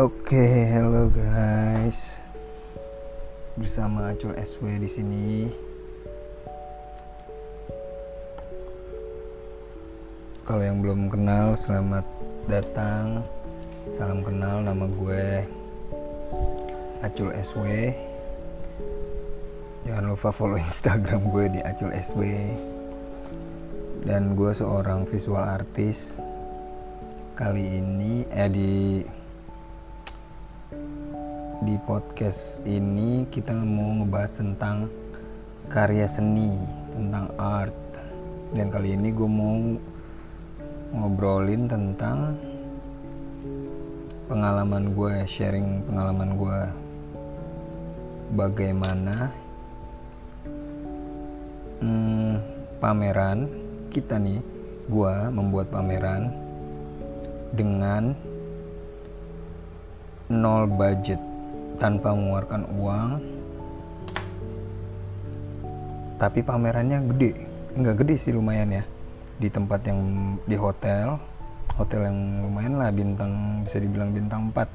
Oke, hello guys. Bersama Acul SW di sini. Kalau yang belum kenal, selamat datang. Salam kenal, nama gue Acul SW. Jangan lupa follow Instagram gue di Acul SW. Dan gue seorang visual artist. Kali ini eh di di podcast ini kita mau ngebahas tentang karya seni, tentang art. Dan kali ini gue mau ngobrolin tentang pengalaman gue, sharing pengalaman gue. Bagaimana hmm, pameran kita nih, gue membuat pameran dengan nol budget tanpa mengeluarkan uang tapi pamerannya gede. Enggak gede sih lumayan ya. Di tempat yang di hotel hotel yang lumayan lah bintang bisa dibilang bintang 4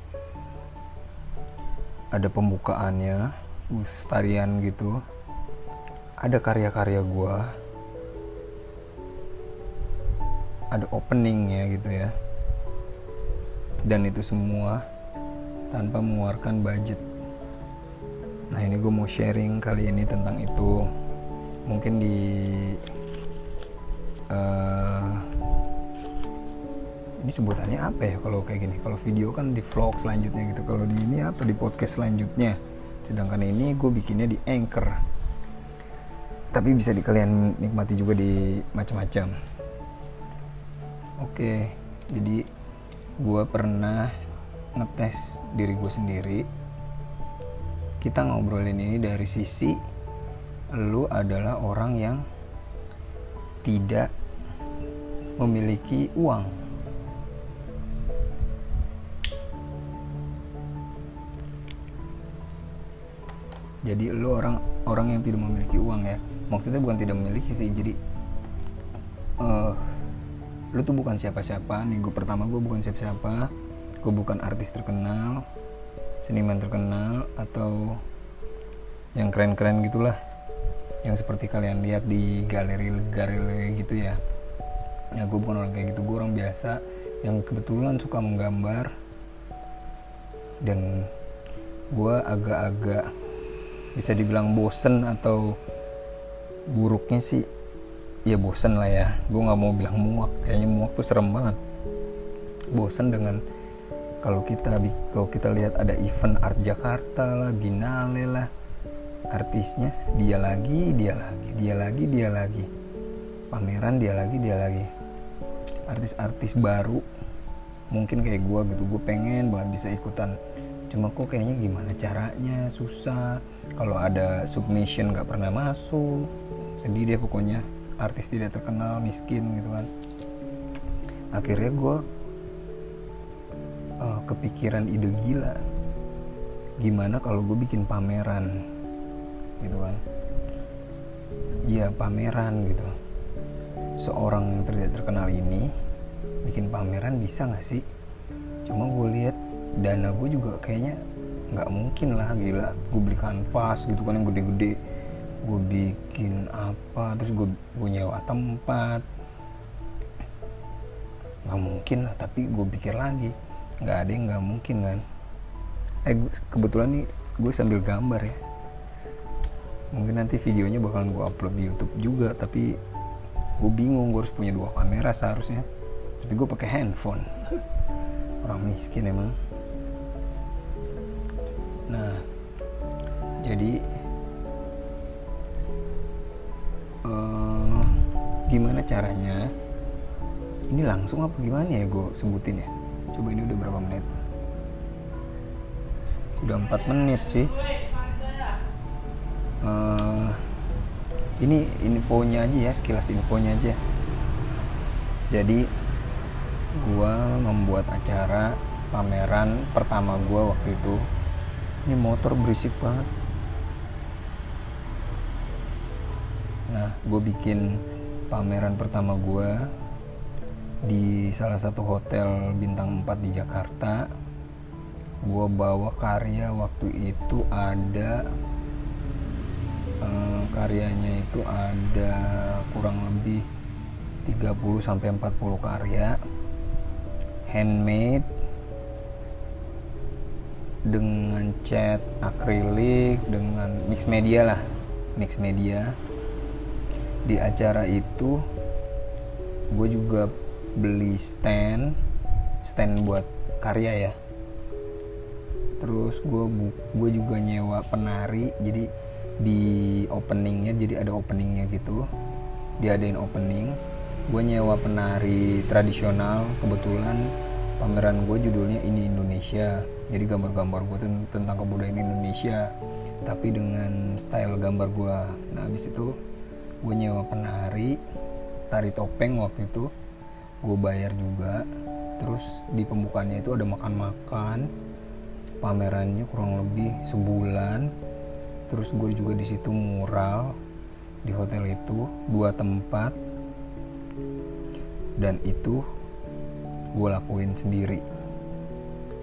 ada pembukaannya uh, tarian gitu. Ada karya-karya gua. Ada openingnya gitu ya. Dan itu semua tanpa mengeluarkan budget. Nah ini gue mau sharing kali ini tentang itu. Mungkin di uh, ini sebutannya apa ya kalau kayak gini? Kalau video kan di vlog selanjutnya gitu. Kalau di ini apa di podcast selanjutnya? Sedangkan ini gue bikinnya di anchor. Tapi bisa di kalian nikmati juga di macam-macam. Oke, jadi gue pernah ngetes diri gue sendiri kita ngobrolin ini dari sisi lu adalah orang yang tidak memiliki uang. Jadi lu orang orang yang tidak memiliki uang ya. Maksudnya bukan tidak memiliki sih jadi uh, lu tuh bukan siapa-siapa. Gue pertama gue bukan siapa-siapa gue bukan artis terkenal seniman terkenal atau yang keren-keren gitulah. Yang seperti kalian lihat di galeri-galeri gitu ya. Ya gue bukan orang kayak gitu. Gue orang biasa yang kebetulan suka menggambar. Dan gue agak-agak bisa dibilang bosen atau buruknya sih ya bosen lah ya. Gue nggak mau bilang muak. Kayaknya muak tuh serem banget. Bosen dengan kalau kita kalau kita lihat ada event art Jakarta lah Binale lah artisnya dia lagi dia lagi dia lagi dia lagi. Pameran dia lagi dia lagi. Artis-artis baru mungkin kayak gue gitu gue pengen banget bisa ikutan. Cuma kok kayaknya gimana caranya susah. Kalau ada submission nggak pernah masuk sedih deh pokoknya. Artis tidak terkenal miskin gitu kan. Akhirnya gue uh, kepikiran ide gila. Gimana kalau gue bikin pameran? Gitu kan? Iya pameran gitu. Seorang yang tidak terkenal ini bikin pameran bisa nggak sih? Cuma gue lihat dana gue juga kayaknya nggak mungkin lah gila. Gue beli kanvas gitu kan yang gede-gede. Gue bikin apa terus gue gue nyewa tempat. Nggak mungkin lah tapi gue pikir lagi nggak ada yang nggak mungkin kan? Eh kebetulan nih gue sambil gambar ya. Mungkin nanti videonya bakalan gue upload di YouTube juga tapi gue bingung gue harus punya dua kamera seharusnya. Tapi gue pakai handphone. Orang miskin emang. Nah jadi uh, gimana caranya? Ini langsung apa gimana ya gue sebutin ya coba ini udah berapa menit? Sudah 4 menit sih. Uh, ini infonya aja ya sekilas infonya aja. Jadi gua membuat acara pameran pertama gua waktu itu. Ini motor berisik banget. Nah gue bikin pameran pertama gue di salah satu hotel bintang 4 di Jakarta. Gue bawa karya waktu itu ada eh, karyanya itu ada kurang lebih 30 sampai 40 karya. Handmade dengan cat akrilik dengan mix media lah mix media. Di acara itu gue juga beli stand stand buat karya ya. Terus gue gue juga nyewa penari jadi di openingnya jadi ada openingnya gitu. Diadain opening. Gue nyewa penari tradisional kebetulan pameran gue judulnya ini Indonesia. Jadi gambar-gambar gue tentang kebudayaan Indonesia tapi dengan style gambar gue nah habis itu gue nyewa penari tari topeng waktu itu gue bayar juga. Terus di pembukaannya itu ada makan-makan pamerannya kurang lebih sebulan. Terus gue juga di situ mural di hotel itu dua tempat. Dan itu gue lakuin sendiri.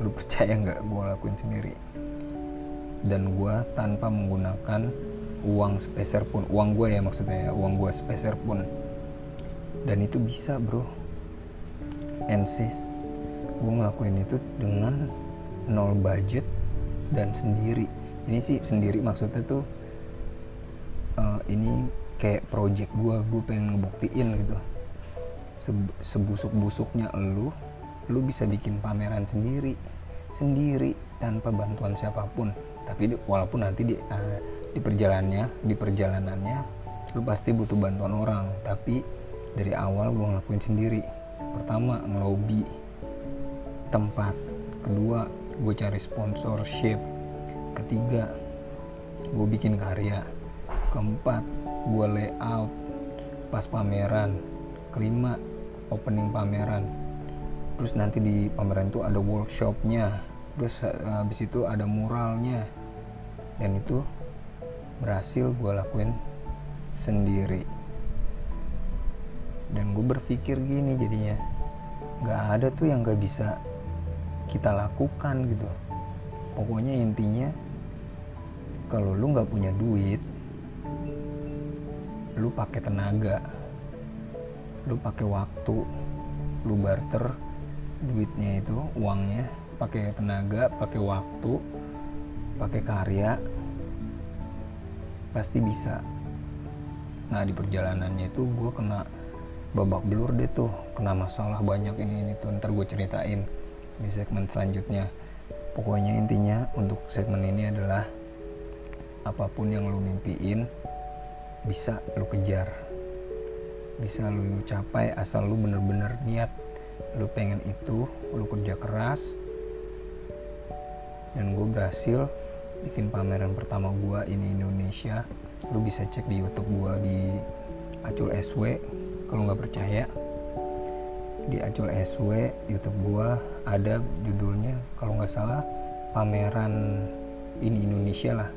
Lu percaya nggak gue lakuin sendiri? Dan gue tanpa menggunakan uang speser pun uang gue ya maksudnya ya uang gue speser pun. Dan itu bisa bro ensis gue ngelakuin itu dengan nol budget dan sendiri. Ini sih sendiri maksudnya tuh uh, ini kayak project gue gue pengen ngebuktiin gitu. Sebusuk-busuknya lu lu bisa bikin pameran sendiri sendiri tanpa bantuan siapa pun. Tapi walaupun nanti di uh, di perjalanannya di perjalanannya lu pasti butuh bantuan orang. Tapi dari awal gue ngelakuin sendiri pertama ngelobi. Tempat. Kedua gue cari sponsorship. Ketiga gue bikin karya. Keempat gue layout pas pameran. Kelima opening pameran. Terus nanti di pameran itu ada workshopnya. Terus eh, habis itu ada muralnya. Dan itu berhasil gue lakuin sendiri dan gue berpikir gini jadinya nggak ada tuh yang nggak bisa kita lakukan gitu. Pokoknya intinya kalau lu nggak punya duit lu pakai tenaga lu pakai waktu lu barter duitnya itu uangnya pakai tenaga pakai waktu pakai karya pasti bisa. Nah di perjalanannya itu gue kena babak belur deh tuh. Kena masalah banyak ini ini tuh. Ntar gue ceritain di segmen selanjutnya. Pokoknya intinya untuk segmen ini adalah apa pun yang lu mimpiin bisa lu kejar. Bisa lu capai asal lu bener-bener niat. Lu pengen itu lu kerja keras. Dan gue berhasil bikin pameran pertama gue ini Indonesia. Lu bisa cek di YouTube gue di Acul SW kalau nggak percaya di Acul SW YouTube gue ada judulnya. Kalau nggak salah pameran ini Indonesia lah.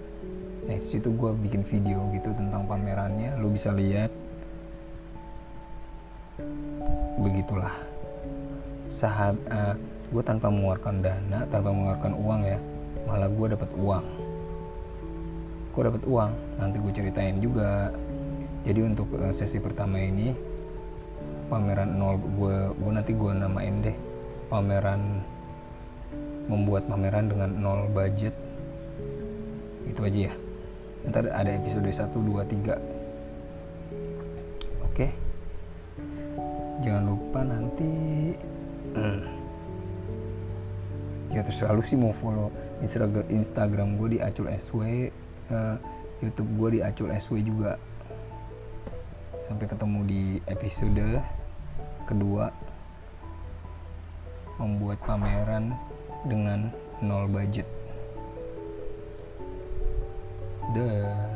Nah situ gue bikin video gitu tentang pamerannya. Lu bisa lihat. Begitulah. Sahab uh, eh, gue tanpa mengeluarkan dana tanpa mengeluarkan uang ya malah gue dapat uang. Gue dapat uang. Nanti gue ceritain juga. Jadi untuk uh, sesi pertama ini pameran nol gue gue nanti gue namain deh pameran membuat pameran dengan nol budget. Itu aja ya. Ntar ada episode 1, 2, 3 oke. Jangan lupa nanti hmm, ya terus selalu sih mau follow Instagram Instagram gue di acul sw uh, YouTube gue di acul sw juga sampai ketemu di episode kedua membuat pameran dengan nol budget. Duh.